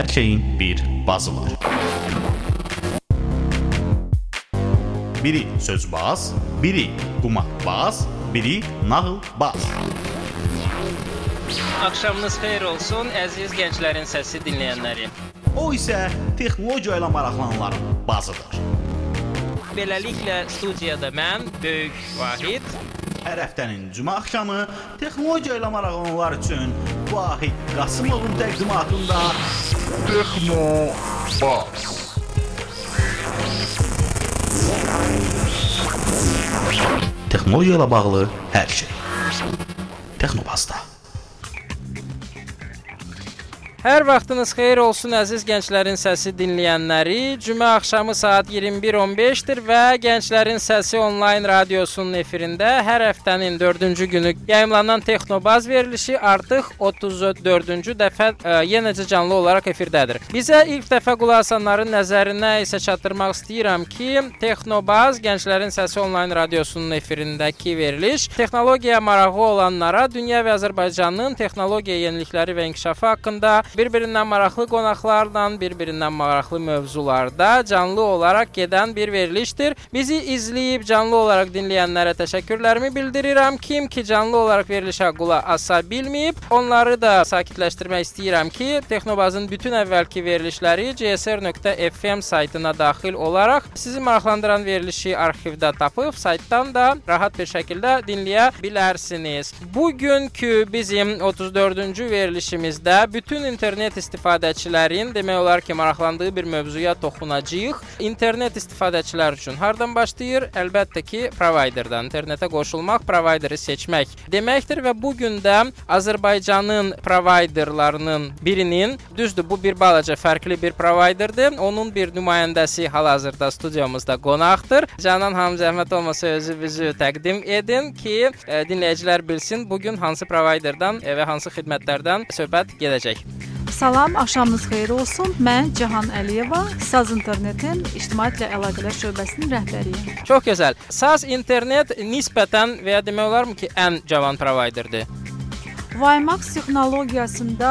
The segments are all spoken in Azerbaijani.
Hər şeyin bir bazı var. Biri sözbaz, biri qumarbaz, biri nağılbaz. Axşamınız xeyir olsun, əziz gənclərin səsi dinləyənləri. O isə texnologiya ilə maraqlananların bazıdır. Beləliklə studiyada mən, Böyük Vahid Hər həftənin cümə axşamı texnologiya ilə maraqlananlar üçün Vahid Qasımovun təqdimatında Texno Bas. texnologiya ilə bağlı hər şey. Texnobazda. Hər vaxtınız xeyir olsun əziz gənclərin səsi dinləyənləri. Cümə axşamı saat 21:15-dir və Gənclərin Səsi onlayn radiosunun efirində hər həftənin 4-cü günü yayımlanan Texnobaz verilişi artıq 34-cü dəfə ə, yenəcə canlı olaraq efirdədir. Bizə ilk dəfə qulaq asanların nəzərinə isə çatdırmaq istəyirəm ki, Texnobaz Gənclərin Səsi onlayn radiosunun efirindəki veriliş texnologiyaya marağı olanlara dünya və Azərbaycanın texnologiya yenilikləri və inkişafı haqqında bir-birindən maraqlı qonaqlarla, bir-birindən maraqlı mövzularda canlı olaraq gedən bir verilişdir. Bizi izləyib canlı olaraq dinləyənlərə təşəkkürlərimi bildirirəm. Kim ki canlı olaraq verilişə qulaq asa bilməyib, onları da sakitləşdirmək istəyirəm ki, Texnobazın bütün əvvəlki verilişləri csr.fm saytına daxil olaraq sizi maraqlandıran verilişi arxivdə tapıb saytdan da rahat bir şəkildə dinləyə bilərsiniz. Bugünkü bizim 34-cü verilişimizdə bütün internet istifadəçilərin demək olar ki, maraqlandığı bir mövzuya toxunacağıq. İnternet istifadəçilər üçün hardan başlayır? Əlbəttə ki, providerdən. İnternetə qoşulmaq, provideri seçmək deməkdir və bu gün də Azərbaycanın providerlarının birinin, düzdür, bu bir balaca fərqli bir providerdir. Onun bir nümayəndəsi hal-hazırda studiyamızda qonaqdır. Canan xanım zəhmət olmasa özünüzü təqdim edin ki, e, dinləyicilər bilsin bu gün hansı providerdən e, və hansı xidmətlərdən söhbət gedəcək. Salam, axşamınız xeyir olsun. Mən Cahan Əliyeva, Saz İnternetin ictimaiyyətlə əlaqələr şöbəsinin rəhbəriyəm. Çox gözəl. SAS internet nisbətən və ya demək olarmı ki, ən cavan providerdir. WiMAX texnologiyasında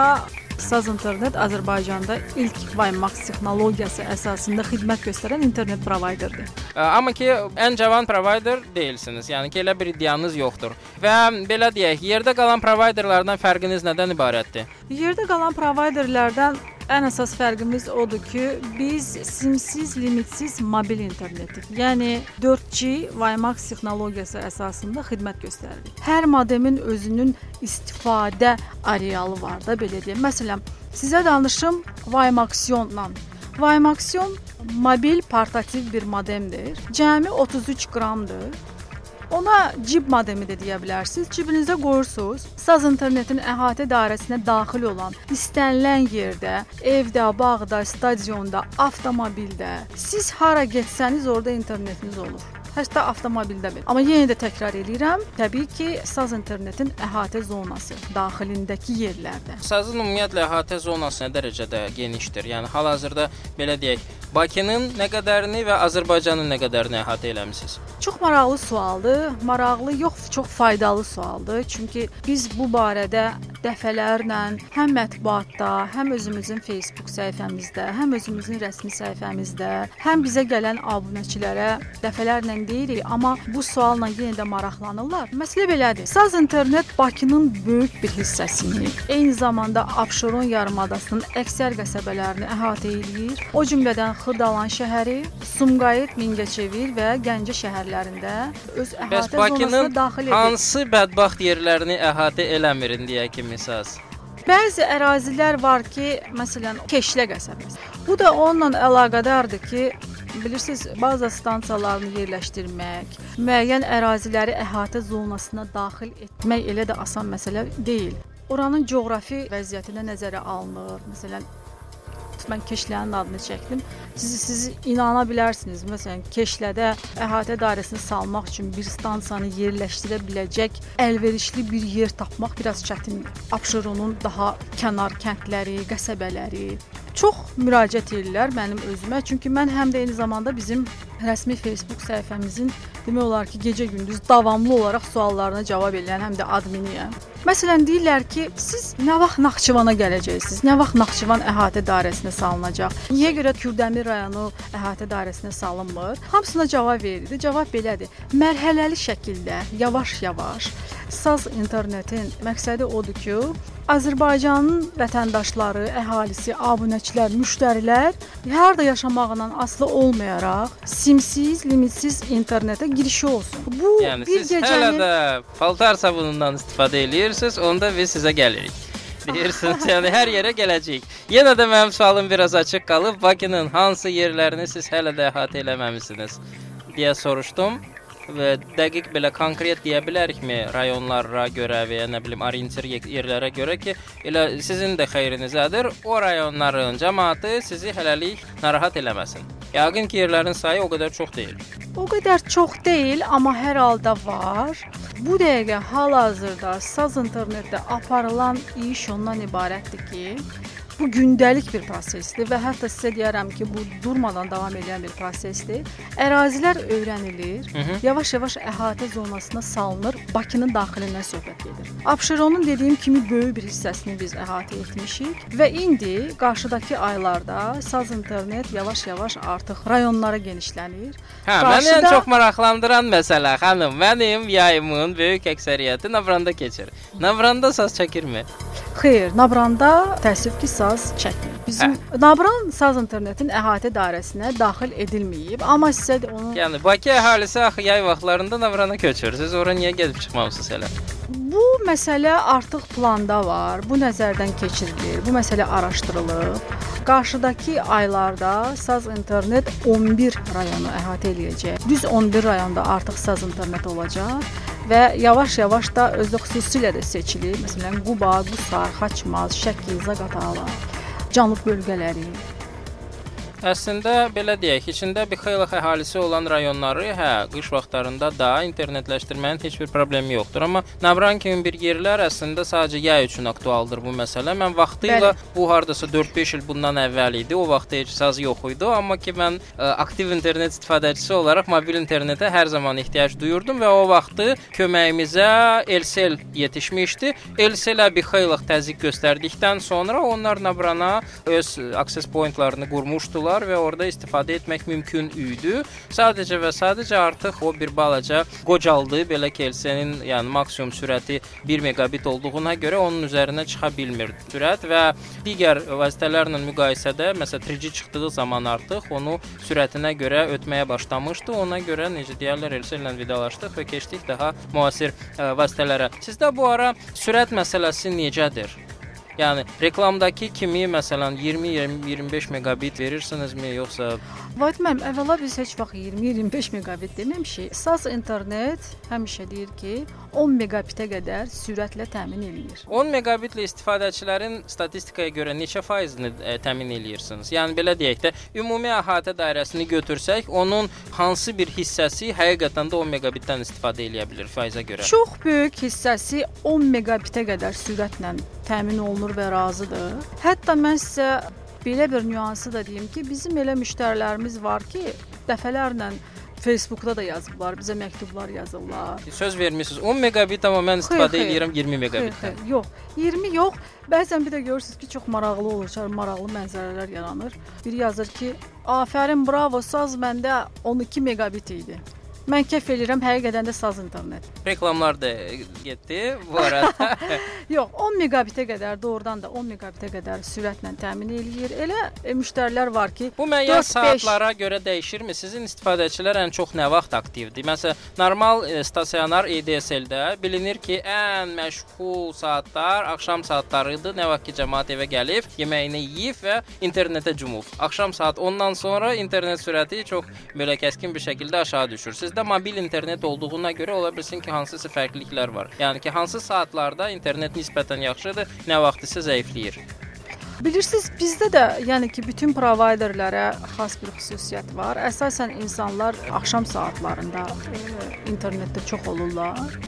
Saz İnternet Azərbaycanda ilk WiMAX texnologiyası əsasında xidmət göstərən internet provayderdir. Amma ki, ən cavan provider deyilsiniz. Yəni ki, elə bir iddianız yoxdur. Və belə deyək, yerdə qalan providerlardan fərqiniz nədən ibarətdir? Yerdə qalan provayderlərdən ən əsas fərqimiz odur ki, biz simsiz, limitsiz mobil internetik, yəni 4G WiMAX texnologiyası əsasında xidmət göstəririk. Hər modemin özünün istifadə arealı var da belə deyim. Məsələn, sizə danışım WiMAX-ionla. WiMAX-ion mobil portativ bir modemdir. Cəmi 33 qramdır. Ona cib modemi də deyə bilərsiniz. Cibinizə qoyursunuz. Saz internetin əhatə dairəsinə daxil olan istənilən yerdə, evdə, bağda, stadionda, avtomobildə, siz hara getsəniz orada internetiniz olur. Hətta avtomobildə belə. Amma yenə də təkrar eləyirəm, təbii ki, saz internetin əhatə zonası daxilindəki yerlərdə. Sazın ümumiyyətlə əhatə zonası nə dərəcədə genişdir? Yəni hal-hazırda belə deyək, Bakının nə qədərini və Azərbaycanın nə qədərini əhatə eləmisiniz? Çox maraqlı sualdır. Maraqlı yox, çox faydalı sualdır. Çünki biz bu barədə dəfələrlə həm mətbuatda, həm özümüzün Facebook səhifəmizdə, həm özümüzün rəsmi səhifəmizdə, həm bizə gələn abunəçilərə dəfələrlə deyirik, amma bu sualla yenə də maraqlanırlar. Məsələ belədir. Saz internet Bakının böyük bir hissəsini, eyni zamanda Abşeron yarımadasının əksər qəsəbələrini əhatə edir. O cümlədən Xırdalan şəhəri, Sumqayıt, Mingəçevir və Gəncə şəhərlərində öz əhatə zonasına daxil edir. hansı bədbəxt yerlərini əhatə eləmir indiyə saz? Bəzi ərazilər var ki, məsələn, Keşlə qəsəbəsi. Bu da onunla əlaqədardır ki, bilirsiniz, baza stansiyalarını yerləşdirmək, müəyyən əraziləri əhatə zonasına daxil etmək elə də asan məsələ deyil. Oranın coğrafi vəziyyətinə nəzərə alınır. Məsələn, mən Keşlənin adını çəkdim. Siz siz inana bilərsiniz. Məsələn, Keşlədə əhatə dairəsini salmaq üçün bir stansiyanı yerləşdirə biləcək əlverişli bir yer tapmaq biraz çətindir. Abşeronun daha kənar kəndləri, qəsəbələri çox müraciət edirlər mənim özümə. Çünki mən həm də eyni zamanda bizim rəsmi Facebook səhifəmizin demək olar ki, gecə-gündüz davamlı olaraq suallarına cavab edən həm də adminiyəm. Məsələn, deyirlər ki, siz nə vaxt Naxçıvana gələcəksiniz? Nə vaxt Naxçıvan əhatə dairəsinə salınacaq? Niyə görə Kürdəmir rayonu əhatə dairəsinə salınmır? Hamısına cavab verildi. Cavab belədir. Mərhələli şəkildə, yavaş-yavaş Saz internetin məqsədi odur ki, Azərbaycanın vətəndaşları, əhalisi, abunəçilər, müştərilər harda yaşamağından asılı olmayaraq simsiz, limitsiz internetə girişi olsun. Bu Yəni bir siz hələ gecənin də paltar sabunundan istifadə eləyirsiniz, onda biz sizə gəlirik. Deyirsiniz, yəni hər yerə gələcəyik. Yenə də mənim sualım biraz açıq qalıb. Bakının hansı yerlərini siz hələ də əhatə eləməmisiniz deyə soruşdum dəqiq belə konkret deyə bilərikmi rayonlara görə və ya nə bilim orientir ye- yerlərə görə ki, elə sizin də xeyrinizədir. O rayonların cəmaəti sizi hələlik narahat eləməsin. Yəqin ki, yerlərin sayı o qədər çox deyil. O qədər çox deyil, amma hər halda var. Bu dəqiqə hal-hazırda saz internetdə aparılan iş ondan ibarətdir ki, bu gündəlik bir prosesdir və hətta sizə deyərəm ki, bu durmadan davam edən bir prosesdir. Ərazilər öyrənilir, yavaş-yavaş əhatə zonasına salınır, Bakının daxilindən söhbət gedir. Abşeronun dediyim kimi böyük bir hissəsini biz əhatə etmişik və indi qarşıdakı aylarda saz internet yavaş-yavaş artıq rayonlara genişlənir. Hə, məni ən Qarşıda- çox maraqlandıran məsələ, xanım, mənim yayımın böyük əksəriyyəti Navranda keçir. Navranda saz çəkirmi? Xeyr, Nabranda təəssüf ki, saz çəkmir. Bizim Nabran saz internetin əhatə dairəsinə daxil edilməyib, amma sizə də onu Yəni Bakı əhalisi axı yay vaxtlarında Navrana köçür. Siz ora niyə gedib çıxmamısınız elə? bu məsələ artıq planda var. Bu nəzərdən keçirilir. Bu məsələ araşdırılıb. Qarşıdakı aylarda saz internet 11 rayonu əhatə eləyəcək. Düz 11 rayonda artıq saz internet olacaq və yavaş-yavaş da özü xüsusilə də seçilir. Məsələn, Quba, Qusar, Xaçmaz, Şəki, Zaqatala, Cənub bölgələri. Əslində belə deyək, içində bir xeyli əhalisi olan rayonları, hə, qış vaxtlarında da internetləşdirmənin heç bir problemi yoxdur. Amma Navran kimi bir yerlər əslində sadəcə yay üçün aktualdır bu məsələ. Mən vaxtilə Bəli. bu hardasa 4-5 il bundan əvvəl idi. O vaxt heç saz yox idi, amma ki mən ə, aktiv internet istifadəçisi olaraq mobil internetə hər zaman ehtiyac duyurdum və o vaxtı köməyimizə Elsel yetişmişdi. Elselə bir xeyli təzyiq göstərdikdən sonra onlar Navrana öz access pointlarını qurmuşdular və orada istifadə etmək mümkün idi. Sadəcə və sadəcə artıq o bir balaca qocaldı. Belə ki, Elsenin yəni maksimum sürəti 1 megabit olduğuna görə onun üzərinə çıxa bilmir sürət və digər vasitələrlə müqayisədə məsələn 3G çıxdığı zaman artıq onu sürətinə görə ötməyə başlamışdı. Ona görə necə deyirlər Elsel ilə vidalaşdıq və keçdik daha müasir vasitələrə. Sizdə bu ara sürət məsələsi necədir? Yəni reklamdakı kimi məsələn 20-25 megabit verirsinizmi yoxsa Vahid müəllim, əvvəla biz heç vaxt 20-25 megabit deməmişik. SAS internet həmişə deyir ki, 10 megabitə qədər sürətlə təmin eləyir. 10 megabitlə istifadəçilərin statistikaya görə neçə faizini ə, təmin eləyirsiniz? Yəni belə deyək də, ümumi əhatə dairəsini götürsək, onun hansı bir hissəsi həqiqətən də 10 megabitdən istifadə eləyə bilər faizə görə? Çox böyük hissəsi 10 megabitə qədər sürətlə təmin olunur və razıdır. Hətta mən sizə belə bir nüansı da deyim ki, bizim elə müştərilərimiz var ki, dəfələrlə Facebookda da yazıblar, bizə məktublar yazırlar. Söz vermisiniz 10 megabit amma mən istifadə Xeyr, xeyr. eləyirəm 20 Xeyr, megabitdən. xeyr, yox. 20 yox. Bəzən bir də görürsüz ki, çox maraqlı olur, çox maraqlı mənzərələr yaranır. Biri yazır ki, "Afərin, bravo, saz məndə 12 megabit idi." Mən kəf eləyirəm, həqiqətən də saz internet. Reklamlar da getdi bu arada. Yox, 10 megabitə qədər doğrudan da 10 megabitə qədər sürətlə təmin eləyir. Elə e, müştərilər var ki, Bu müəyyən 4-5 saatlara görə dəyişirmi? Sizin istifadəçilər ən çox nə vaxt aktivdir? Məsələn, normal e, stasionar ADSL-də bilinir ki, ən məşğul saatlar axşam saatlarıdır. Nə vaxt ki cəmaət evə gəlib, yeməyini yeyib və internetə cumub. Axşam saat 10-dan sonra internet sürəti çox belə kəskin bir şəkildə aşağı düşür. Sizdə mobil internet olduğuna görə ola bilsin ki, hansısa fərqliliklər var. Yəni ki, hansı saatlarda internet nisbətən yaxşıdır, nə vaxt isə zəifləyir. Bilirsiniz, bizdə də yəni ki, bütün provayderlərə xas bir xüsusiyyət var. Əsasən insanlar axşam saatlarında e, internetdə çox olurlar.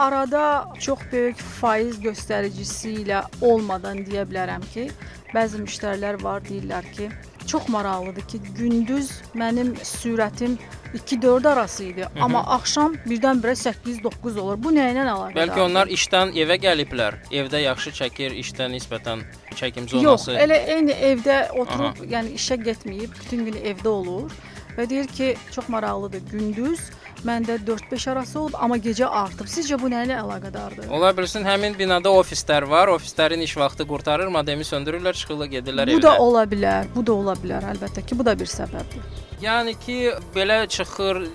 arada çox böyük faiz göstəricisi ilə olmadan deyə bilərəm ki, bəzi müştərilər var deyirlər ki, çox maraqlıdır ki, gündüz mənim sürətim 2-4 arası idi, hı. amma axşam birdən-birə 8-9 olur. Bu nə ilə əlaqədardır? Bəlkə onlar işdən evə gəliblər. Evdə yaxşı çəkir, işdən nisbətən çəkim Yox, zonası. elə eyni evdə oturub, yəni işə getməyib, bütün gün evdə olur və deyir ki, çox maraqlıdır. Gündüz məndə 4-5 arası olub, amma gecə artıb. Sizcə bu nə ilə əlaqədardır? Ola bilsin həmin binada ofislər var. Ofislərin iş vaxtı qurtarır, modemi söndürürlər, çıxırlar, gedirlər Bu evinə. da ola bilər, bu da ola bilər əlbəttə ki, bu da bir səbəbdir. Yəni ki, belə çıxır e,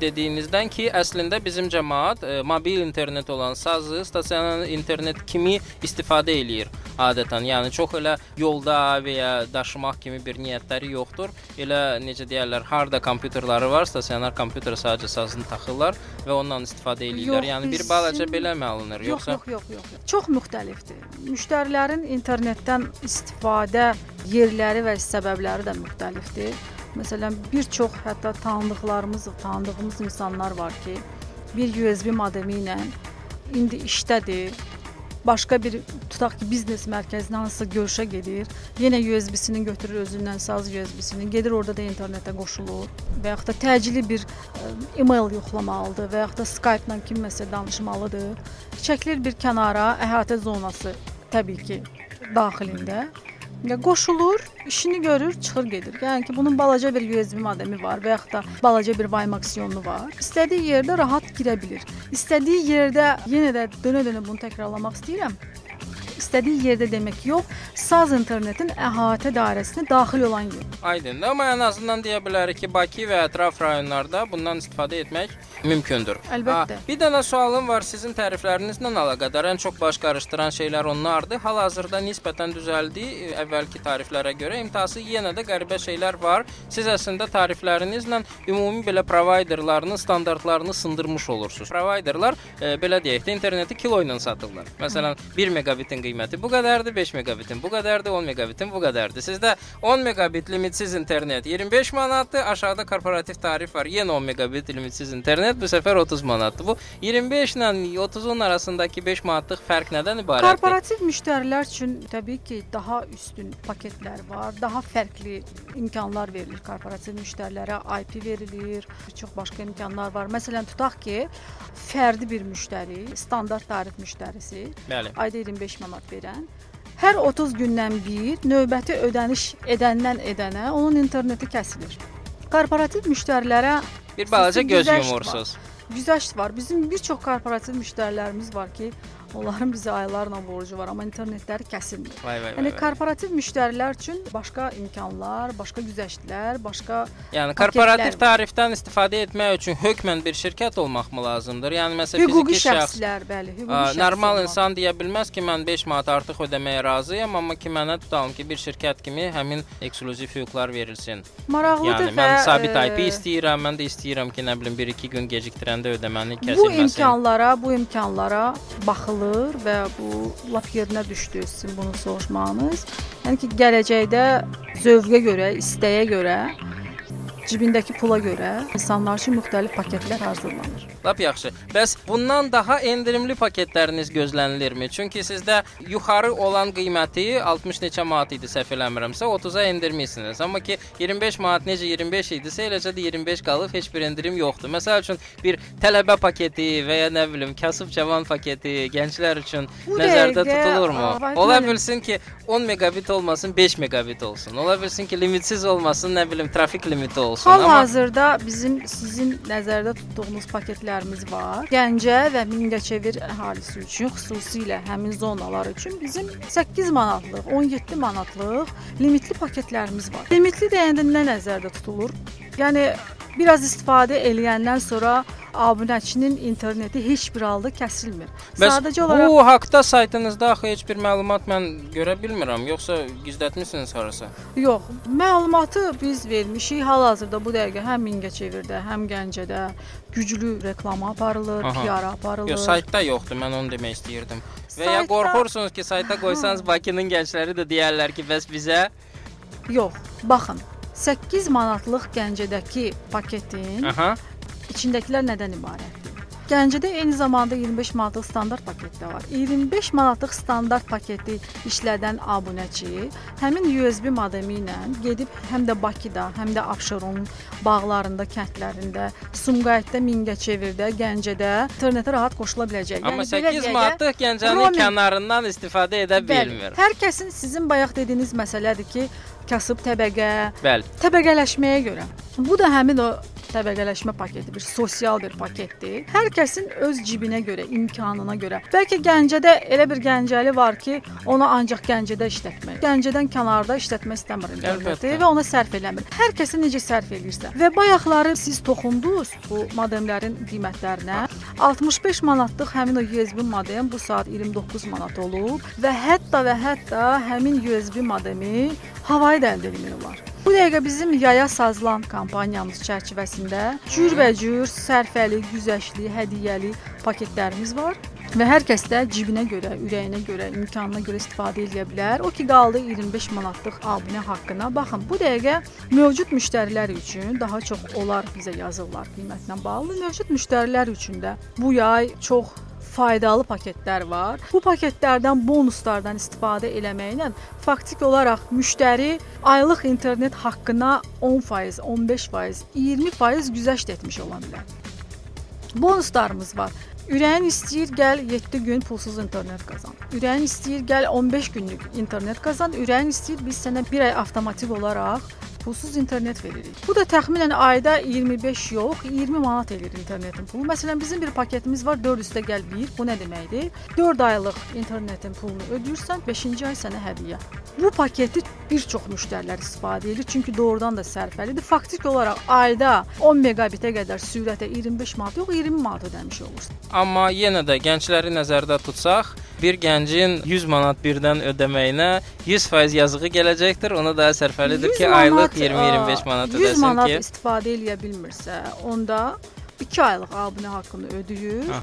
dediyinizdən ki, əslində bizim cəmaət e, mobil internet olan sazı stasionar internet kimi istifadə eləyir adətən. Yəni çox elə yolda və ya daşımaq kimi bir niyyətləri yoxdur. Elə necə deyirlər, harda kompüterləri var, stasionar kompüter sadəcə sazını taxırlar və ondan istifadə eləyirlər. Yox, yəni bir balaca belə alınır, Yox, yoxsa? yox, yox, yox, yox. Çox müxtəlifdir. Müştərilərin internetdən istifadə yerləri və səbəbləri də müxtəlifdir. Məsələn, bir çox hətta tanıdıqlarımız, tanıdığımız insanlar var ki, bir USB modemi ilə indi işdədir. Başqa bir tutaq ki, biznes mərkəzinə hansısa görüşə gedir. Yenə USB-sini götürür özündən saz USB-sini, gedir orada da internetə qoşulur və yaxud da təcili bir ə, e-mail yoxlamalıdır və yaxud da Skype-la kimsə danışmalıdır. Çəkilir bir kənara, əhatə zonası təbii ki, daxilində. Ya qoşulur, işini görür, çıxır gedir. Yəni ki, bunun balaca bir USB modemi var və yaxud da balaca bir Wi-Fi var. İstədiyi yerdə rahat girə bilir. İstədiyi yerdə yenə də dönə-dönə bunu təkrarlamaq istəyirəm. İstədiyi yerdə demək yox, saz internetin əhatə dairəsinə daxil olan yer. Aydındır, amma ən azından deyə bilərik ki, Bakı və ətraf rayonlarda bundan istifadə etmək mümkündür. Əlbəttə. Ha, bir dənə sualım var sizin təriflərinizlə əlaqədar. Ən çox baş qarışdıran şeylər onlardır. Hal-hazırda nisbətən düzəldi e, əvvəlki tariflərə görə. İmtahası yenə də qəribə şeylər var. Siz əslində tariflərinizlə ümumi belə providerlarının standartlarını sındırmış olursunuz. Providerlar e, belə deyək də interneti kilo ilə satırlar. Məsələn, 1 megabitin qiyməti bu qədərdir, 5 megabitin bu qədərdir, 10 megabitin bu qədərdir. Sizdə 10 megabit limitsiz internet 25 manatdır, aşağıda korporativ tarif var. Yenə 10 megabit limitsiz internet bu səfər 30 manatdır. Bu 25 ilə 30-un arasındakı 5 manatlıq fərq nədən ibarətdir? Korporativ müştərilər üçün təbii ki, daha üstün paketlər var, daha fərqli imkanlar verilir korporativ müştərilərə, IP verilir, çox başqa imkanlar var. Məsələn, tutaq ki, fərdi bir müştəri, standart tarif müştərisi, Bəli. ayda 25 manat verən hər 30 gündən bir növbəti ödəniş edəndən edənə onun interneti kəsilir. Korporativ müştərilərə Bir balaca göz yumursuz. güzəşt var. Bizim bir çox korporativ müştərilərimiz var ki, onların bizə aylarla borcu var, amma internetləri kəsilmir. Vay vay. Yəni vay. korporativ müştərilər üçün başqa imkanlar, başqa güzəştlər, başqa Yəni korporativ var. tarifdən istifadə etmək üçün hökmən bir şirkət olmaq mı lazımdır? Yəni məsələn hüquqi fiziki şəxs şəxslər, bəli, hüquqi şəxs. Normal olmalı. insan deyə bilməz ki, mən 5 manat artıq ödəməyə razıyam, amma ki mənə tutalım ki, bir şirkət kimi həmin ekskluziv hüquqlar verilsin. maraqlıdır Yəni və mən sabit e, IP istəyirəm, mən də istəyirəm ki, nə bilim 1-2 gün gecikdirəndə ödəməni Bu kəsilməsin. imkanlara, bu imkanlara baxılır və bu lap yerinə düşdü sizin bunu soruşmağınız. Yəni ki, gələcəkdə zövqə görə, istəyə görə, cibindəki pula görə insanlar üçün müxtəlif paketlər hazırlanır. Lap yaxşı. Bəs bundan daha endirimli paketləriniz gözlənilirmi? Çünki sizdə yuxarı olan qiyməti 60 neçə manat idi səhv eləmirəmsə 30-a endirmisiniz. Amma ki 25 manat necə 25 idisə eləcə də 25 qalıb, heç bir endirim yoxdur. Məsəl üçün bir tələbə paketi və ya nə bilim kasıb cavan paketi gənclər üçün Bu nəzərdə dəqiqə, tutulurmu? Vahid Ola bilsin ki 10 megabit olmasın, 5 megabit olsun. Ola bilsin ki limitsiz olmasın, nə bilim trafik limiti olsun. Amma Hal-hazırda bizim sizin nəzərdə tutduğunuz paketlərimiz var. Gəncə və Mingəçevir əhalisi üçün, xüsusilə həmin zonalar üçün bizim 8 manatlıq, 17 manatlıq limitli paketlərimiz var. Limitli deyəndə nə nəzərdə tutulur? Yəni biraz istifadə eləyəndən sonra abunəçinin interneti heç bir halda kəsilmir. Bəs Sadəcə olaraq bu haqqda saytınızda axı heç bir məlumat mən görə bilmirəm, yoxsa gizlətmisiniz harasa? Yox, məlumatı biz vermişik. Hal-hazırda bu dəqiqə həm Mingəçevirdə, həm Gəncədə güclü reklama aparılır, Aha. PR aparılır. Yox, saytda yoxdur, mən onu demək istəyirdim. Və ya Saytda- qorxursunuz ki, sayta qoysanız Bakının gəncləri də deyərlər ki, bəs bizə Yox, baxın. 8 manatlıq Gəncədəki paketin aha, içindəkilər nədən ibarətdir? Gəncədə eyni zamanda 25 manatlıq standart paket də var. 25 manatlıq standart paketi işlədən abunəçi həmin USB modemi ilə gedib həm də Bakıda, həm də Abşeron bağlarında, kəndlərində, Sumqayıtda, Mingəçevirdə, Gəncədə internetə rahat qoşula biləcək. Amma Yəni belə 8 deyək də, manatlıq Gəncənin roaming- kənarından istifadə edə Bəli, bilmir. Hər kəsin sizin bayaq dediyiniz məsələdir ki, kasıb təbəqə, Bəli. təbəqələşməyə görə. Bu da həmin o təbəqələşmə paketi, bir sosial bir paketdir. Hər kəsin öz cibinə görə, imkanına görə. Bəlkə Gəncədə elə bir Gəncəli var ki, onu ancaq Gəncədə işlətmək. Gəncədən kənarda işlətmək istəmir Əlbəttə. və ona sərf eləmir. Hər kəsin necə sərf eləyirsə. Və bayaqları siz toxundunuz bu modemlərin qiymətlərinə. 65 manatlıq həmin o USB modem bu saat 29 manat olub və hətta və hətta həmin USB modemi havayı da əldə etmək olar. Bu dəqiqə bizim Yaya Sazlan kampaniyamız çərçivəsində cürbəcür, sərfəli, güzəştli, hədiyyəli paketlərimiz var. Və hər kəs də cibinə görə, ürəyinə görə, imkanına görə istifadə edə bilər. O ki qaldı 25 manatlıq abunə haqqına. Baxın, bu dəqiqə mövcud müştərilər üçün daha çox onlar bizə yazırlar qiymətlə bağlı. Mövcud müştərilər üçün də bu yay çox faydalı paketlər var. Bu paketlərdən, bonuslardan istifadə eləməklə faktiki olaraq müştəri aylıq internet haqqına 10%, 15%, 20% güzəşt etmiş ola bilər. Bonuslarımız var. Ürəyin istəyir gəl 7 gün pulsuz internet qazan. Ürəyin istəyir gəl 15 günlük internet qazan. Ürəyin istəyir biz sənə 1 ay avtomatik olaraq pulsuz internet veririk. Bu da təxminən ayda 25 yox, 20 manat edir internetin pulu. Məsələn, bizim bir paketimiz var 4 üstə gəl 1. Bu nə deməkdir? 4 aylıq internetin pulunu ödəyirsən, 5-ci ay sənə hədiyyə. Bu paketi bir çox müştərilər istifadə edir, çünki doğrudan da sərfəlidir. Faktiki olaraq ayda 10 megabitə qədər sürətə 25 manat yox, 20 manat ödəmiş olursan. Amma yenə də gəncləri nəzərdə tutsaq, bir gəncin 100 manat birdən ödəməyinə 100% yazığı gələcəkdir. Ona da sərfəlidir 100 ki, aylıq 20-25 a, manat 100 ödəsin manat ki, istifadə eləyə bilmirsə, onda 2 aylıq abunə haqqını ödəyir. Ha.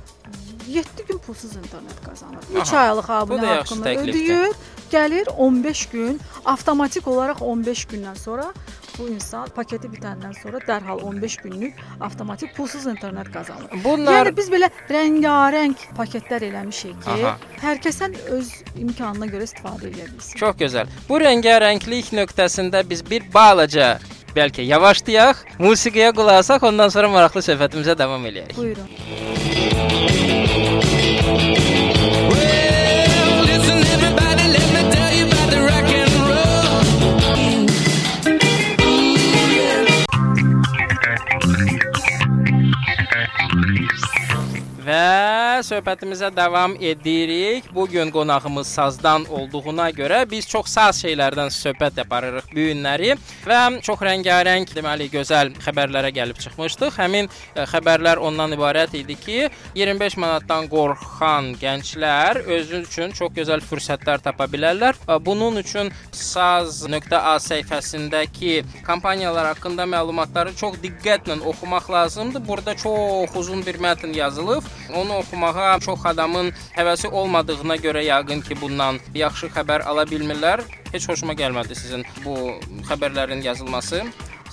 7 gün pulsuz internet qazanır. 3 Aha, aylıq abunə haqqını ödəyir. Gəlir 15 gün, avtomatik olaraq 15 gündən sonra bu insan paketi bitəndən sonra dərhal 15 günlük avtomatik pulsuz internet qazanır. bunlar Yəni biz belə rəngarəng paketlər eləmişik ki, Aha. hər kəsən öz imkanına görə istifadə edə bilsin. çox gözəl. Bu rəngarənglik nöqtəsində biz bir balaca bəlkə yavaşlayaq, musiqiyə qulaq asaq, ondan sonra maraqlı söhbətimizə davam eləyək. Buyurun. Və söhbətimizə davam edirik. Bu gün qonağımız sazdan olduğuna görə biz çox saz şeylərdən söhbət yaparırıq bu günləri və çox rəngarəng, deməli, gözəl xəbərlərə gəlib çıxmışdıq. Həmin ə, xəbərlər ondan ibarət idi ki, 25 manatdan qorxan gənclər özü üçün çox gözəl fürsətlər tapa bilərlər. Ə, Bunun üçün saz.a səhifəsindəki kampaniyalar haqqında məlumatları çox diqqətlə oxumaq lazımdır. Burada çox uzun bir mətn yazılıb. Onu oxumağa çox adamın həvəsi olmadığına görə yəqin ki, bundan yaxşı xəbər ala bilmirlər. Heç xoşuma gəlmədi sizin bu xəbərlərin yazılması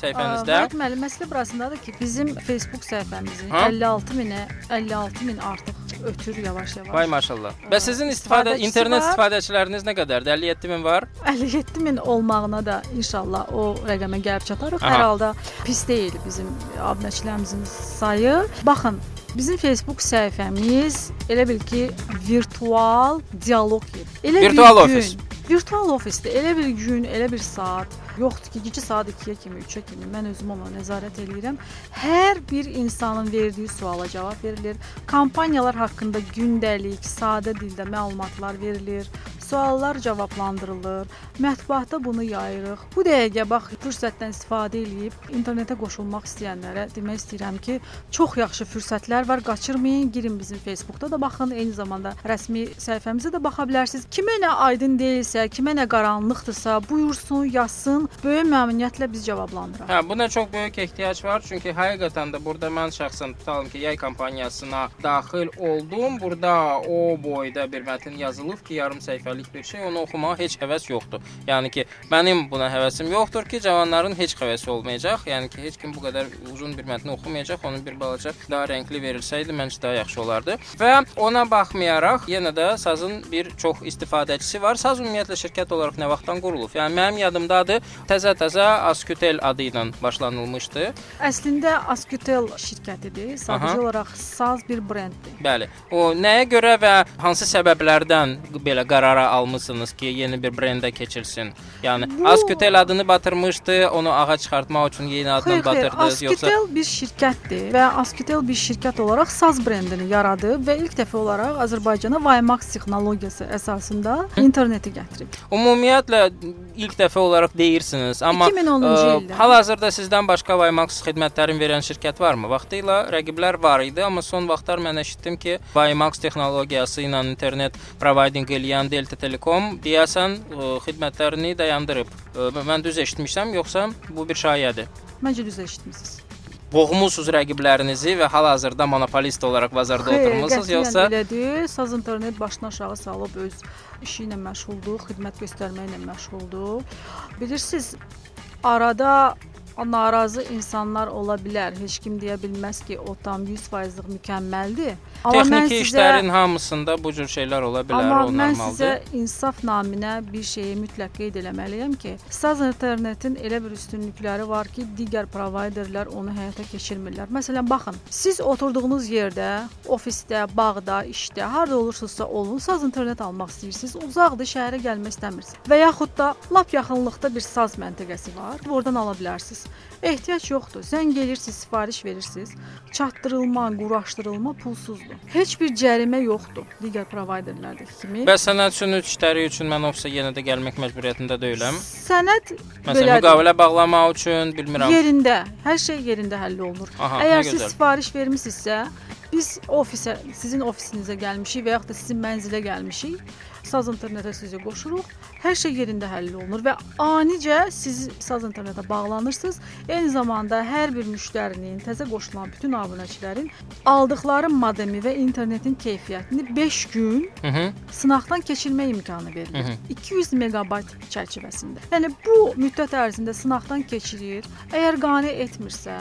səhifənizdə. Məhəmməd müəllim, məsələ burasındadır ki, bizim Facebook səhifəmizin Ha? 56 minə 56 min artıq ötür yavaş-yavaş. Vay maşallah. Və sizin istifadə internet istifadəçiləriniz nə qədərdir? 57 min var. 57 min olmağına da inşallah o rəqəmə gəlib çatarıq. Aha. Hər halda pis deyil bizim abunəçilərimizin sayı. Baxın, bizim Facebook səhifəmiz elə bil ki, virtual dialoq yeri. Elə Virtual bir ofis. gün, Virtual ofisdə elə bir gün, elə bir saat yoxdur ki, gecə saat 2-yə kimi, 3-ə kimi mən özüm ona nəzarət eləyirəm. Hər bir insanın verdiyi suala cavab verilir. Kampaniyalar haqqında gündəlik, sadə dildə məlumatlar verilir. Suallar cavablandırılır. Mətbuatda bunu yayırıq. Bu dəqiqə bax fürsətdən istifadə edib internetə qoşulmaq istəyənlərə demək istəyirəm ki, çox yaxşı fürsətlər var. Qaçırmayın, girin bizim Facebookda da baxın, eyni zamanda rəsmi səhifəmizə də baxa bilərsiniz. Kimə nə aydın deyilsə, kimə nə qaranlıqdırsa, buyursun, yazsın. Böyük məmnuniyyətlə biz cavablandıraq. Hə, buna çox böyük ehtiyac var, çünki həqiqətən də burada mən şəxsən tutalım ki, yay kampaniyasına daxil oldum. Burada o boyda bir mətn yazılıb ki, yarım səhifəlik günəlik bir şey, onu oxumağa heç həvəs yoxdur. Yəni ki, mənim buna həvəsim yoxdur ki, cavanların heç həvəsi olmayacaq. Yəni ki, heç kim bu qədər uzun bir mətni oxumayacaq. Onu bir balaca daha rəngli verilsəydi məncə daha yaxşı olardı. Və ona baxmayaraq yenə də sazın bir çox istifadəçisi var. Saz ümumiyyətlə şirkət olaraq nə vaxtdan qurulub? Yəni mənim yadımdadır, təzə-təzə Askytel adı ilə başlanılmışdı. Əslində Askytel şirkətidir. Sadəcə Aha. olaraq saz bir brenddir. Bəli. O nəyə görə və hansı səbəblərdən belə qərara almısınız ki, yeni bir brendə keçilsin? Yəni Bu- Askytel adını batırmışdı, onu ağa çıxartmaq üçün yeni adla Xeyr, xeyr, batırdınız yoxsa Askytel bir şirkətdir və Askytel bir şirkət olaraq saz brendini yaradıb və ilk dəfə olaraq Azərbaycana WiMAX texnologiyası əsasında interneti gətirib. ümumiyyətlə ilk dəfə olaraq deyirsiniz, amma 2010-cu ə, ildə. hal-hazırda sizdən başqa WiMAX xidmətlərini verən şirkət varmı? Vaxtilə rəqiblər var idi, amma son vaxtlar mən eşitdim ki, WiMAX texnologiyası ilə internet providing eləyən Delta Telekom deyəsən ə, xidmətlərini dayandırıb. Ə, Mən düz eşitmişəm, yoxsa bu bir şayədir? Məncə düz eşitmisiniz. Boğmusunuz rəqiblərinizi və hal-hazırda monopolist olaraq bazarda oturmusunuz, qətiyyən yoxsa belə deyil. Saz internet başını aşağı salıb öz işi ilə məşğuldur, xidmət göstərməklə məşğuldur. Bilirsiniz, arada narazı insanlar ola bilər. Heç kim deyə bilməz ki, o tam 100%lıq mükəmməldir. Amma mən texniki sizə işlərin hamısında bu cür şeylər ola bilər, Amma o mən normaldır. sizə insaf naminə bir şeyi mütləq qeyd eləməliyəm ki, Saz internetin elə bir üstünlükləri var ki, digər provayderlər onu həyata keçirmirlər. Məsələn, baxın, siz oturduğunuz yerdə, ofisdə, bağda, işdə, harda olursunuzsa olun, Saz internet almaq istəyirsiniz, uzaqdır, şəhərə gəlmək istəmirsiniz. Və yaxud da lap yaxınlıqda bir Saz məntəqəsi var, oradan ala bilərsiniz. Ehtiyac yoxdur. Zəng edirsiniz, sifariş verirsiniz. Çatdırılma, quraşdırılma pulsuzdur. Heç bir cərimə yoxdur digər provayderlərdəki kimi. Bəs sənəd üçün işləri üçün mən ofisə yenə də gəlmək məcburiyyətində deyiləm. Sənəd Məsələn, müqavilə bağlamaq üçün bilmirəm. yerində, hər şey yerində həll olunur. Aha, Əgər siz sifariş vermisinizsə, biz ofisə, sizin ofisinizə gəlmişik və yaxud da sizin mənzilə gəlmişik. Saz internetə sizi qoşuruq. Hər şey yerində həll olunur və anicə siz Saz internetə bağlanırsınız. Eyni zamanda hər bir müştərinin, təzə qoşulan bütün abunəçilərin aldıqları modemi və internetin keyfiyyətini 5 gün Hı -hı. sınaqdan keçirmə imkanı verilir. Hı hı. 200 meqabayt çərçivəsində. Yəni bu müddət ərzində sınaqdan keçirir. Əgər qane etmirsə,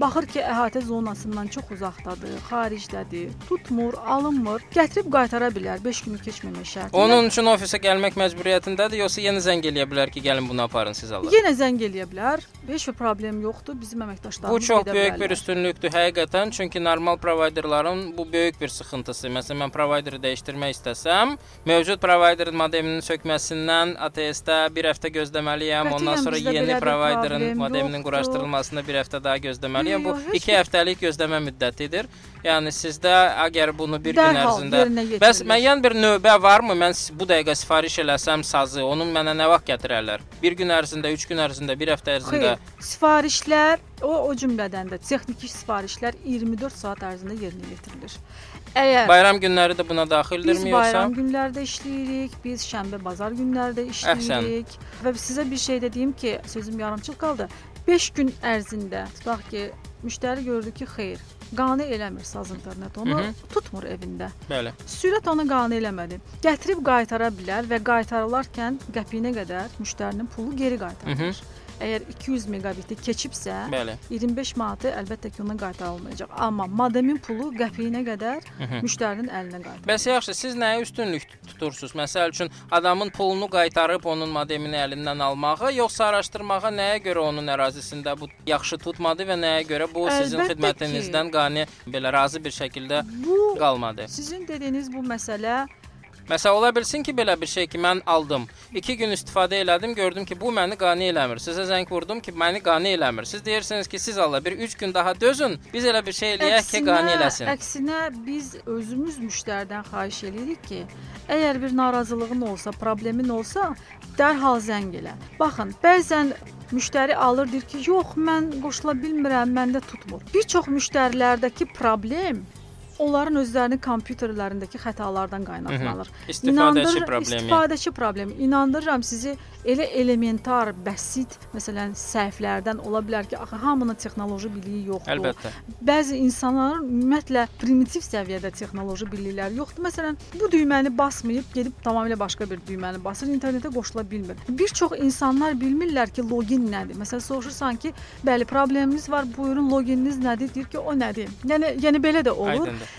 baxır ki, əhatə zonasından çox uzaqdadır, xaricdədir, tutmur, alınmır, gətirib qaytara bilər 5 günü keçməmək şərti. Onun üçün ofisə gəlmək məcburiyyətindədir, yoxsa yenə zəng eləyə bilər ki, gəlin bunu aparın siz Allah. yenə zəng eləyə bilər. Heç bir problem yoxdur. Bizim əməkdaşlarımız Bu çox böyük bir bilərlər. üstünlükdür həqiqətən, çünki normal provayderlərin bu böyük bir sıxıntısı. Məsələn, mən provayderi dəyişdirmək istəsəm, mövcud provayderin modeminin sökməsindən ATS-də bir həftə gözləməliyəm, Qətiyyən ondan sonra yeni bir provayderin modeminin yoxdur. quraşdırılmasına bir həftə daha gözləməliyəm. Bu Yox, heç 2 bir- həftəlik gözləmə müddətidir. Yəni sizdə əgər bunu bir gün Dərhal ərzində yerinə yetirilir. Bəs müəyyən bir növbə varmı? Mən bu dəqiqə sifariş eləsəm sazı, onun mənə nə vaxt gətirərlər? Bir gün ərzində, 3 gün ərzində, bir həftə ərzində? Xeyr, sifarişlər o o cümlədən də texniki sifarişlər 24 saat ərzində yerinə yetirilir. Əgər Bayram günləri də buna daxildirmi Biz yoxsa? bayram günlərdə işləyirik, biz şənbə, bazar günlərdə işləyirik. Və sizə bir şey də deyim ki, sözüm yarımçıq qaldı. 5 gün ərzində tutaq ki, müştəri gördü ki, xeyr, qane eləmir saz internet onu Hı -hı. tutmur evində. Bəli. Sürət onu qane eləmədi. Gətirib qaytara bilər və qaytarılarkən qəpiyinə qədər müştərinin pulu geri qaytarılır. Əgər 200 megabiti keçibsə, Bəli. 25 manatı əlbəttə ki, ona qaytarılmayacaq. Amma modemin pulu qəpiyinə qədər hı. müştərinin əlinə qaytarılır. Bəs yaxşı, siz nəyə üstünlük tutursunuz? Məsəl üçün adamın pulunu qaytarıb onun modemini əlindən almağa, yoxsa araşdırmağa nəyə görə onun ərazisində bu yaxşı tutmadı və nəyə görə bu sizin Əlbəttə xidmətinizdən qane belə razı bir şəkildə Bu qalmadı? Sizin dediyiniz bu məsələ Məsələn, ola bilsin ki, belə bir şey ki, mən aldım. 2 gün istifadə elədim, gördüm ki, bu məni qane eləmir. Sizə zəng vurdum ki, məni qane eləmir. Siz deyirsiniz ki, siz Allah bir 3 gün daha dözün. Biz elə bir şey eləyək ki, qane eləsin. əksinə biz özümüz müştəridən xahiş edirik ki, əgər bir narazılığın olsa, problemin olsa, dərhal zəng elə. Baxın, bəzən müştəri alır deyir ki, yox, mən qoşula bilmirəm, məndə tutmur. Bir çox müştərilərdəki problem onların özlərinin kompüterlərindəki xətalardan qaynaqlanır. İstifadəçi problemi. İstifadəçi problemi. İnandırıram sizi elə elementar, bəsit, məsələn, səhvlərdən ola bilər ki, axı hamının texnoloji biliyi yoxdur. Əlbəttə. Bəzi insanların ümumiyyətlə primitiv səviyyədə texnoloji bilikləri yoxdur. Məsələn, bu düyməni basmayıb gedib tamamilə başqa bir düyməni basır, internetə qoşula bilmir. Bir çox insanlar bilmirlər ki, login nədir. Məsələn, soruşursan ki, bəli, probleminiz var, buyurun logininiz nədir? Deyir ki, o nədir? Yəni yəni belə də olur. Aydındır.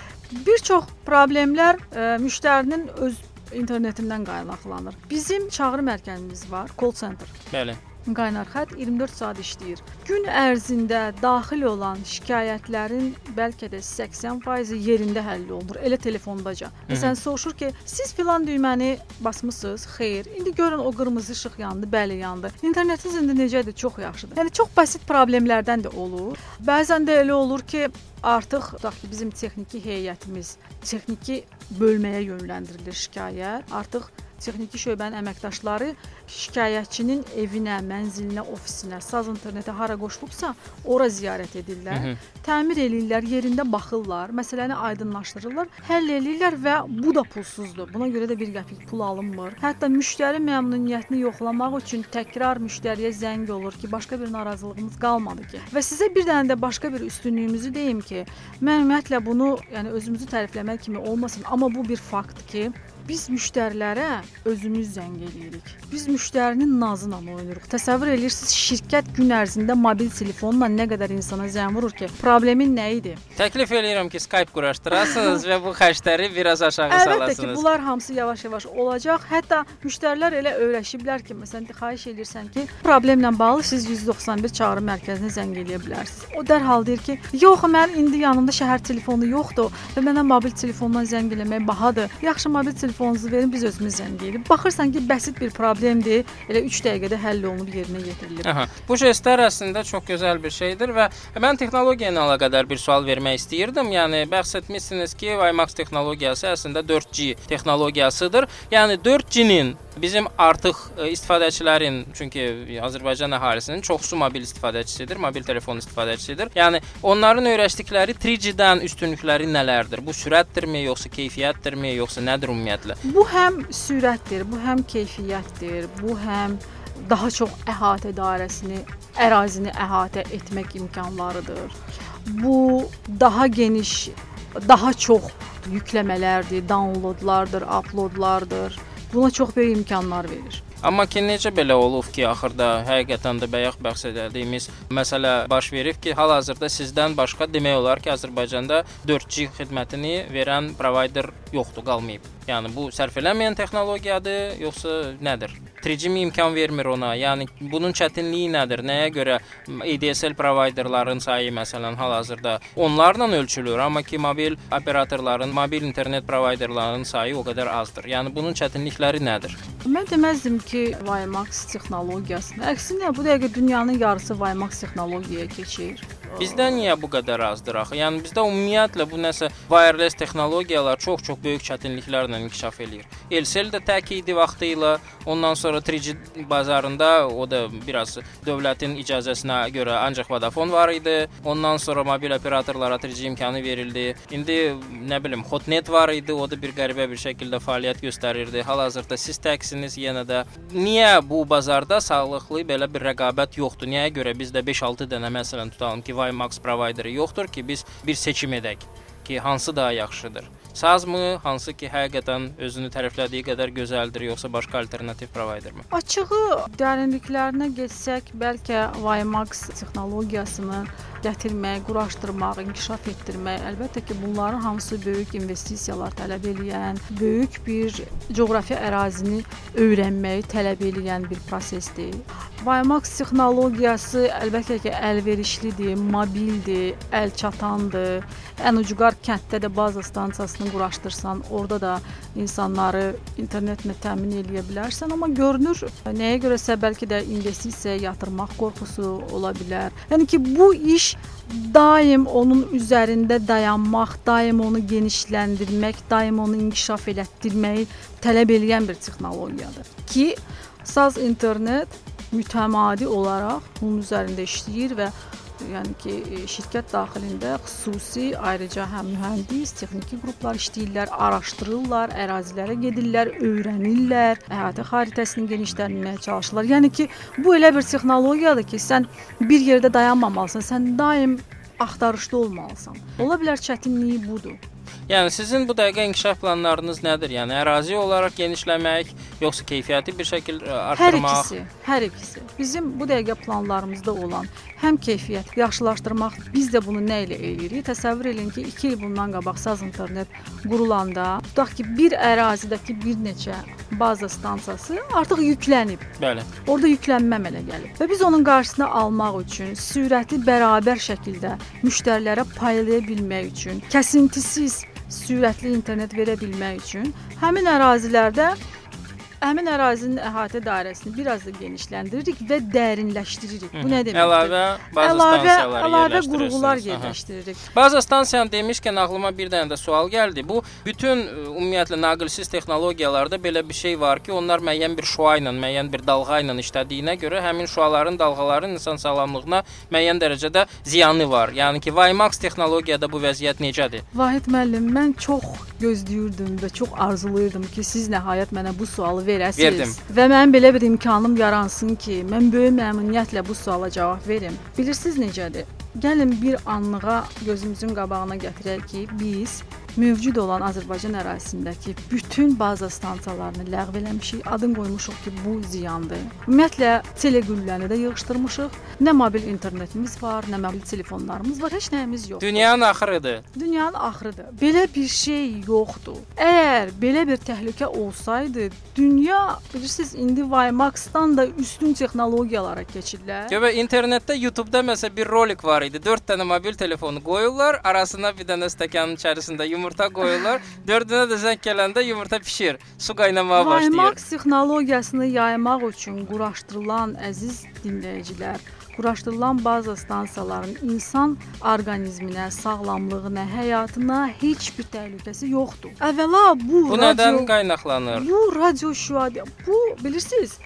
Bir çox problemlər ə, müştərinin öz internetindən qaynaqlanır. Bizim çağrı mərkəzimiz var, call center. Bəli. Qaynar xətt 24 saat işləyir. Gün ərzində daxil olan şikayətlərin bəlkə də 80% yerində həll olunur, elə telefondaca. Məsələn, soruşur ki, siz filan düyməni basmısınız? Xeyr. İndi görün o qırmızı işıq yandı, bəli yandı. İnternetiniz indi necədir? Çox yaxşıdır. Yəni çox basit problemlərdən də olur. Bəzən də elə olur ki, artıq tutaq ki, bizim texniki heyətimiz texniki bölməyə yönləndirilir şikayət. Artıq texniki şöbənin əməkdaşları şikayətçinin evinə, mənzilinə, ofisinə, saz internetə hara qoşulubsa, ora ziyarət edirlər. Mhm. Təmir eləyirlər, yerində baxırlar, məsələni aydınlaşdırırlar, həll eləyirlər və bu da pulsuzdur. Buna görə də bir qəpik pul alınmır. Hətta müştəri məmnuniyyətini yoxlamaq üçün təkrar müştəriyə zəng olur ki, başqa bir narazılığımız qalmadı ki. Və sizə bir dənə də başqa bir üstünlüyümüzü deyim ki, mən ümumiyyətlə bunu, yəni özümüzü tərifləmək kimi olmasın, amma bu bir faktdır ki, Biz müştərilərə özümüz zəng eləyirik. Biz müştərinin nazına oynayırıq. Təsəvvür edirsiniz, şirkət gün ərzində mobil telefonla nə qədər insana zəng vurur ki, problemin nə idi? Təklif eləyirəm ki, Skype quraşdırasınız və bu xərcləri biraz aşağı Əlbəttə ki, salasınız. bunlar hamısı yavaş-yavaş olacaq. Hətta müştərilər elə öyrəşiblər ki, məsələn, xahiş edirsən ki, problemlə bağlı siz 191 çağrı mərkəzinə zəng eləyə bilərsiniz. O dərhal deyir ki, "Yox, mən indi yanımda şəhər telefonu yoxdur və mənə mobil telefondan zəng eləmək bahadır. Yaxşı, mobil telefonunuzu verin, biz özümüz zəng eləyirik." Baxırsan ki, bəsit bir problemdir, elə 3 dəqiqədə həll olunub yerinə yetirilir. Aha. Bu jestlər əslində çox gözəl bir şeydir və mən texnologiya ilə əlaqədar bir sual vermək istəyirdim. Yəni bəhs etmisiniz ki, WiMAX texnologiyası əslində 4G texnologiyasıdır. Yəni 4G-nin bizim artıq e, istifadəçilərin, çünki Azərbaycan əhalisinin çoxsu mobil istifadəçisidir, mobil telefon istifadəçisidir. Yəni onların öyrəşdikləri 3G-dən üstünlükləri nələrdir? Bu sürətdirmi, yoxsa keyfiyyətdirmi, yoxsa nədir ümumiyyətlə? Bu həm sürətdir, bu həm keyfiyyətdir, bu həm daha çox əhatə dairəsini, ərazini əhatə etmək imkanlarıdır. Bu daha geniş, daha çox yükləmələrdir, downloadlardır, uploadlardır. Buna çox böyük imkanlar verir. Amma ki necə belə olub ki, axırda həqiqətən də bayaq bəhs etdiyimiz məsələ baş verib ki, hal-hazırda sizdən başqa demək olar ki, Azərbaycanda 4G xidmətini verən provayder yoxdur, qalmayıb. Yəni bu sərf eləməyən texnologiyadır, yoxsa nədir? 3G mi imkan vermir ona? Yəni bunun çətinliyi nədir? Nəyə görə ADSL provayderların sayı məsələn hal-hazırda onlarla ölçülür, amma ki mobil operatorların, mobil internet provayderlarının sayı o qədər azdır. Yəni bunun çətinlikləri nədir? Mən deməzdim ki, WiMAX texnologiyasını. Əksinə bu dəqiqə dünyanın yarısı WiMAX texnologiyaya keçir. Bizdə niyə bu qədər azdır axı? Yəni bizdə ümumiyyətlə bu nəsə wireless texnologiyalar çox-çox böyük çətinliklərlə inkişaf eləyir. Elsel də tək idi vaxtı ilə, ondan sonra 3G bazarında o da biraz dövlətin icazəsinə görə ancaq Vodafone var idi. Ondan sonra mobil operatorlara 3G imkanı verildi. İndi nə bilim Hotnet var idi, o da bir qəribə bir şəkildə fəaliyyət göstərirdi. Hal-hazırda siz təksiniz yenə də. Niyə bu bazarda sağlıqlı belə bir rəqabət yoxdur? Niyə görə bizdə 5-6 dənə məsələn tutalım ki, WiMAX provayderi yoxdur ki, biz bir seçim edək ki, hansı daha yaxşıdır? Sazmı, hansı ki, həqiqətən özünü tərəflədiyi qədər gözəldir, yoxsa başqa alternativ provaydermi? Açığı dərinliklərinə getsək, bəlkə WiMAX texnologiyasını gətirmək, quraşdırmaq, inkişaf etdirmək, əlbəttə ki, bunların hamısı böyük investisiyalar tələb edən, böyük bir coğrafi ərazini öyrənməyi tələb edən bir prosesdir. WiMAX texnologiyası əlbəttə ki, əlverişlidir, mobildir, əlçatandır. Ən ucqar kənddə də baza stansiyasını quraşdırsan, orada da insanları internetlə təmin edə bilərsən, amma görünür nəyə görəsə bəlkə də investisiya yatırmaq qorxusu ola bilər. Yəni ki, bu iş daim onun üzərində dayanmaq, daim onu genişləndirmək, daim onu inkişaf elətdirməyi tələb edən bir texnologiyadır. Ki saz internet mütəmadi olaraq bunun üzərində işləyir və Yəni ki, e, şirkət daxilində xüsusi ayrıca həm mühəndis, texniki qruplar işləyirlər, araşdırırlar, ərazilərə gedirlər, öyrənirlər, əhatə xəritəsini genişləndirməyə çalışırlar. Yəni ki, bu elə bir texnologiyadır ki, sən bir yerdə dayanmamalısan, sən daim axtarışda olmalısan. Ola bilər çətinliyi budur. Yəni sizin bu dəqiqə inkişaf planlarınız nədir? Yəni ərazi olaraq genişləmək, yoxsa keyfiyyəti bir şəkil Hər artırmaq? ikisi, hər ikisi. Bizim bu dəqiqə planlarımızda olan həm keyfiyyət yaxşılaşdırmaq, biz də bunu nə ilə eləyirik? Təsəvvür edin ki, 2 il bundan qabaq Saz internet qurulanda, tutaq ki, bir ərazidəki bir neçə baza stansiyası artıq yüklənib. Bəli. Orada yüklənmə əmələ gəlib. Və biz onun qarşısını almaq üçün, sürəti bərabər şəkildə müştərilərə paylaya bilmək üçün, kəsintisiz sürətli internet verə bilmək üçün. Həmin ərazilərdə həmin ərazinin əhatə dairəsini biraz da genişləndiririk və dərinləşdiririk. Bu nə deməkdir? Əlavə baza əlavə, stansiyaları əlavə qurğular Aha. yerləşdiririk. Baza stansiyanı demişkən ağlıma bir dənə də sual gəldi. Bu bütün ümumiyyətlə naqilsiz texnologiyalarda belə bir şey var ki, onlar müəyyən bir şua ilə, müəyyən bir dalğa ilə işlədiyinə görə həmin şuaların, dalğaların insan sağlamlığına müəyyən dərəcədə ziyanı var. Yəni ki, WiMAX texnologiyada bu vəziyyət necədir? Vahid müəllim, mən çox gözləyirdim və çox arzulayırdım ki, siz nəhayət mənə bu sualı verəsiniz. Verdim. Və mənim belə bir imkanım yaransın ki, mən böyük məmnuniyyətlə bu suala cavab verim. Bilirsiniz necədir? Gəlin bir anlığa gözümüzün qabağına gətirək ki, biz mövcud olan Azərbaycan ərazisindəki bütün baza stansiyalarını ləğv eləmişik. Adın qoymuşuq ki, bu ziyandır. Ümumiyyətlə teleqülləni də yığışdırmışıq. Nə mobil internetimiz var, nə mobil telefonlarımız var, heç nəyimiz yoxdur. Dünyanın axırıdır. Dünyanın axırıdır. Belə bir şey yoxdur. Əgər belə bir təhlükə olsaydı, dünya bilirsiniz indi WiMAX-dan da üstün texnologiyalara keçirlər. Göbə internetdə YouTube-da məsələn bir rolik var idi. 4 dənə mobil telefonu qoyurlar, arasına bir dənə stəkanın içərisində yumurta qoyurlar. Dördünə də zəng gələndə yumurta bişir, su qaynamağa başlayır. WiMAX texnologiyasını yaymaq üçün quraşdırılan əziz dinləyicilər, quraşdırılan baza stansiyaların insan orqanizminə, sağlamlığına, həyatına heç bir təhlükəsi yoxdur. Əvvəla bu, Bu radio- nədən qaynaqlanır? Bu radio şüadır. Bu bilirsiniz,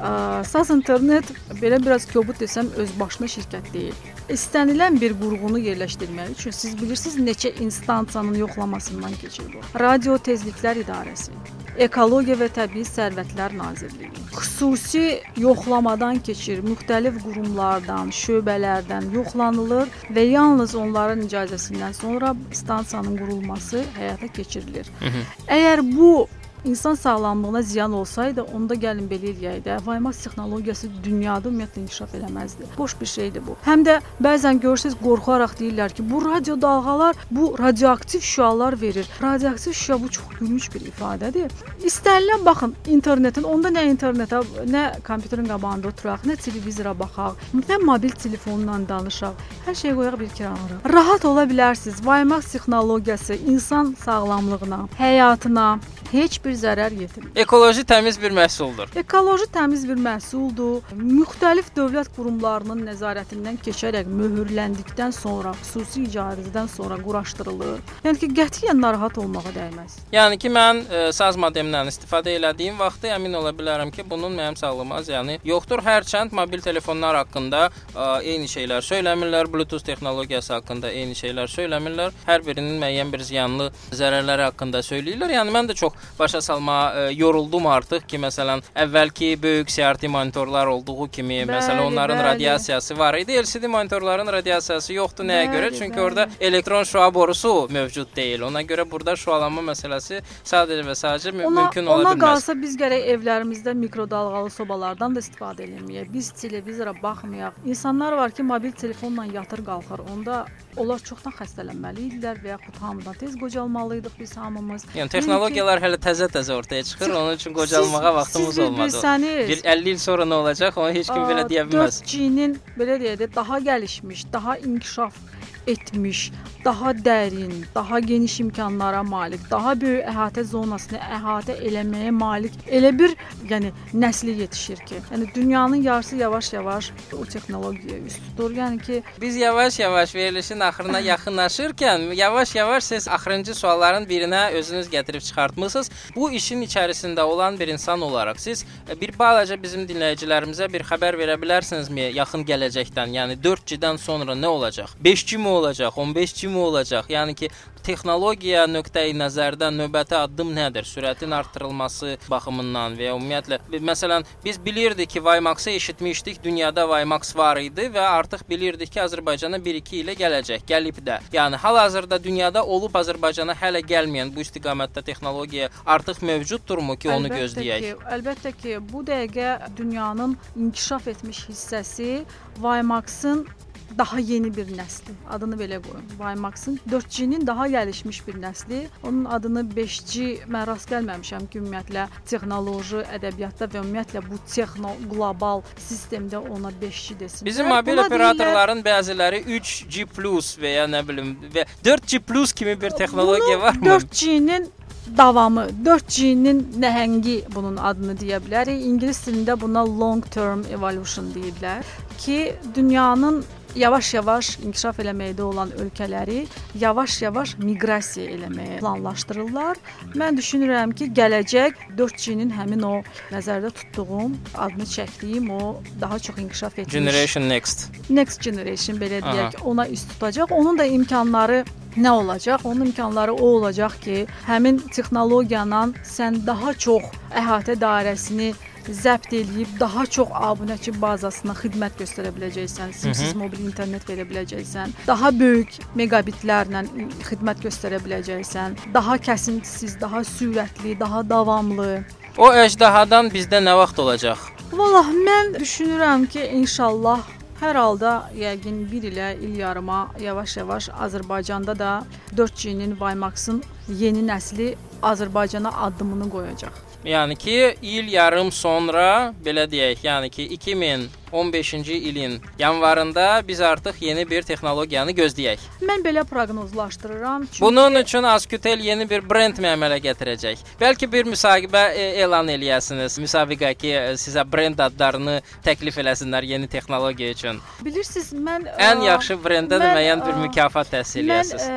ə, Saz internet belə biraz kobud desəm öz başına şirkət deyil. İstənilən bir qurğunu yerləşdirmək üçün siz bilirsiniz neçə instansiyanın yoxlamasından keçir bu. Radio Tezliklər İdarəsi, Ekologiya və Təbii Sərvətlər Nazirliyi xüsusi yoxlamadan keçir, müxtəlif qurumlardan, şöbələrdən yoxlanılır və yalnız onların icazəsindən sonra stansiyanın qurulması həyata keçirilir. Əgər bu insan sağlamlığına ziyan olsaydı, onda gəlin belə eləyək də. WiMAX texnologiyası dünyada ümumiyyətlə inkişaf eləməzdi. Boş bir şeydir bu. Həm də bəzən görürsüz qorxaraq deyirlər ki, bu radio dalğalar bu radioaktiv şüalar verir. Radioaktiv şüa bu çox gülünc bir ifadədir. İstənilən baxın internetin, onda nə internetə, nə kompüterin qabağında oturaq, nə televizora baxaq, nə mobil telefonla danışaq. Hər şey qoyaq bir kənara. Rahat ola bilərsiniz. WiMAX texnologiyası insan sağlamlığına, həyatına heç bir zərər yetirmir. Ekoloji təmiz bir məhsuldur. Ekoloji təmiz bir məhsuldur. Müxtəlif dövlət qurumlarının nəzarətindən keçərək möhürləndikdən sonra, xüsusi icazədən sonra quraşdırılır. Yəni ki, qətiyyən narahat olmağa dəyməz. Yəni ki, mən ə, saz modemdən istifadə elədiyim vaxtı əmin ola bilərəm ki, bunun mənim sağlığıma ziyanı yoxdur. Hərçənd mobil telefonlar haqqında ə, eyni şeylər söyləmirlər, Bluetooth texnologiyası haqqında eyni şeylər söyləmirlər. Hər birinin müəyyən bir ziyanlı zərərləri haqqında söyləyirlər. Yəni mən də çox başa salmağa ə, yoruldum artıq ki, məsələn, əvvəlki böyük CRT monitorlar olduğu kimi, Bəli, məsələn, onların bəli. radiasiyası var idi. LCD monitorların radiasiyası yoxdur. Nəyə Bəli, görə? Çünki bəli. orada elektron şua borusu mövcud deyil. Ona görə burada şualanma məsələsi sadəcə və sadəcə mü Ona, mümkün ola ona bilməz. qalsa biz gərək evlərimizdə mikrodalğalı sobalardan da istifadə eləməyək. Biz televizora baxmayaq. İnsanlar var ki, mobil telefonla yatır qalxır. Onda onlar çoxdan xəstələnməli idilər və yaxud hamıdan tez qocalmalıydıq biz hamımız. Yəni texnologiyalar hələ təzə-təzə ortaya çıxır. Onun üçün qocalmağa vaxtımız siz olmadı. bilsəniz, Bir 50 il sonra nə olacaq, onu heç kim belə deyə bilməz. 4G-nin belə deyək də daha gəlişmiş, daha inkişaf etmiş, daha dərin, daha geniş imkanlara malik, daha böyük əhatə zonasını əhatə eləməyə malik elə bir, yəni nəsli yetişir ki, yəni dünyanın yarısı yavaş-yavaş o texnologiyaya üst tutur. Yəni ki, Biz yavaş-yavaş verilişin axırına yaxınlaşırkən yavaş-yavaş siz axırıncı sualların birinə özünüz gətirib çıxartmısınız. Bu işin içərisində olan bir insan olaraq siz e, bir balaca bizim dinləyicilərimizə bir xəbər verə bilərsinizmi yaxın gələcəkdən? Yəni 4G-dən sonra nə olacaq? 5G mi olacaq? 15G mi olacaq? Yəni ki texnologiya nöqteyi nəzərdən növbəti addım nədir? Sürətin artırılması baxımından və ya ümumiyyətlə məsələn biz bilirdik ki, WiMAX-ı eşitmişdik, dünyada WiMAX var idi və artıq bilirdik ki, Azərbaycana 1-2 ilə gələcək, gəlib də. Yəni hal-hazırda dünyada olub Azərbaycana hələ gəlməyən bu istiqamətdə texnologiya artıq mövcuddurmu ki, onu əlbəttə gözləyək? Ki, əlbəttə ki, bu dəqiqə dünyanın inkişaf etmiş hissəsi WiMAX-ın daha yeni bir nəsli. Adını belə qoyun. WiMAX-ın 4G-nin daha gəlişmiş bir nəsli. Onun adını 5G mən rast gəlməmişəm ki, ümumiyyətlə texnoloji, ədəbiyyatda və ümumiyyətlə bu texno qlobal sistemdə ona 5G desin. Bizim mobil operatorların bəziləri 3G+ və ya nə bilim və 4G+ kimi bir texnologiya varmı? 4G-nin davamı, 4G-nin nəhəngi bunun adını deyə bilərik. İngilis dilində buna long term evolution deyirlər ki, dünyanın yavaş-yavaş inkişaf eləməkdə olan ölkələri yavaş-yavaş miqrasiya eləməyə planlaşdırırlar. Mən düşünürəm ki, gələcək 4G-nin həmin o nəzərdə tutduğum, adını çəkdiyim o daha çox inkişaf etmiş Generation Next. next generation belə deyək, ona üst tutacaq. Onun da imkanları nə olacaq? Onun imkanları o olacaq ki, həmin texnologiyanın sən daha çox əhatə dairəsini zəbt eləyib daha çox abunəçi bazasına xidmət göstərə biləcəksən, simsiz mobil internet verə biləcəksən, daha böyük megabitlərlə xidmət göstərə biləcəksən, daha kəsintisiz, daha sürətli, daha davamlı. O əjdahadan bizdə nə vaxt olacaq? Vallah mən düşünürəm ki, inşallah hər halda yəqin 1 ilə il yarıma yavaş-yavaş Azərbaycanda da 4G-nin WiMAX-ın yeni nəsli Azərbaycana addımını qoyacaq. Yəni ki, il yarım sonra belə deyək, yəni ki 2015-ci ilin yanvarında biz artıq yeni bir texnologiyanı gözləyək. Mən belə proqnozlaşdırıram. Çünki Bunun üçün Askutel yeni bir brend mi əmələ gətirəcək? Bəlkə bir müsahibə e, elan eləyəsiniz. Müsabiqə ki, e, sizə brend adlarını təklif eləsinlər yeni texnologiya üçün. bilirsiniz mən Ən ə, yaxşı brendə müəyyən bir mükafat təhsil eləyəsiniz.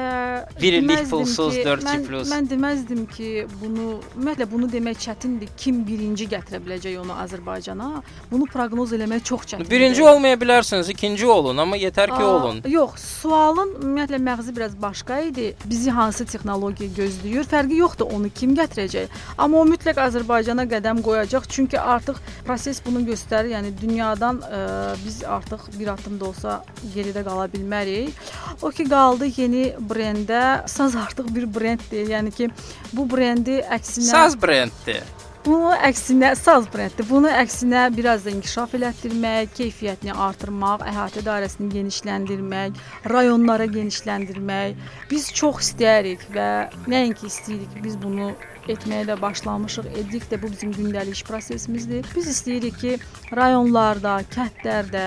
Bir illik pulsuz ki, 4G+. Mən, mən deməzdim ki, bunu ümumiyyətlə bunu demək çətindir. Kim birinci gətirə biləcək onu Azərbaycana? Bunu proqnoz eləmək çox çətindir. Birinci olmaya bilərsiniz, ikinci olun, amma yetər ki Aa, olun. Yox, sualın ümumiyyətlə məğzi biraz başqa idi. Bizi hansı texnologiya gözləyir? Fərqi yoxdur onu kim gətirəcək. Amma o mütləq Azərbaycana qədəm qoyacaq, çünki artıq proses bunu göstərir. Yəni dünyadan ə, biz artıq bir addım da olsa geridə qala bilmərik. O ki qaldı yeni brendə. Saz artıq bir brend deyil. Yəni ki, bu brendi əksinə Saz brenddir. Bunu əksinə saz brenddir. Bunu əksinə biraz da inkişaf elətdirmək, keyfiyyətini artırmaq, əhatə dairəsini genişləndirmək, rayonlara genişləndirmək. Biz çox istəyirik və nəinki istəyirik, biz bunu etməyə də başlamışıq. Edirik də bu bizim gündəlik prosesimizdir. Biz istəyirik ki, rayonlarda, kəndlərdə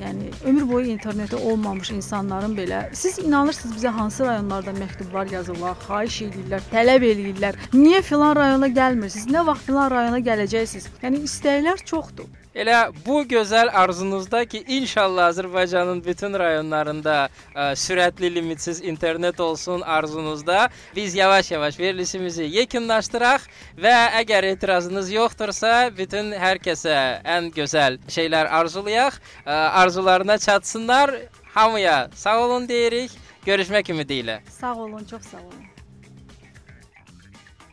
Yəni ömür boyu interneti olmamış insanların belə siz inanırsınız bizə hansı rayonlarda məktublar yazırlar, xahiş edirlər, tələb eləyirlər. Niyə filan rayona gəlmirsiniz? Nə vaxt filan rayona gələcəksiniz? Yəni istəklər çoxdur. Elə bu gözəl arzunuzda ki, inşallah Azərbaycanın bütün rayonlarında ə, sürətli limitsiz internet olsun arzunuzda. Biz yavaş-yavaş verilişimizi yekunlaşdıraq və əgər etirazınız yoxdursa, bütün hər kəsə ən gözəl şeylər arzulayaq, ə, arzularına çatsınlar. Hamıya sağ olun deyirik. Görüşmək ümidi ilə. Sağ olun, çox sağ olun.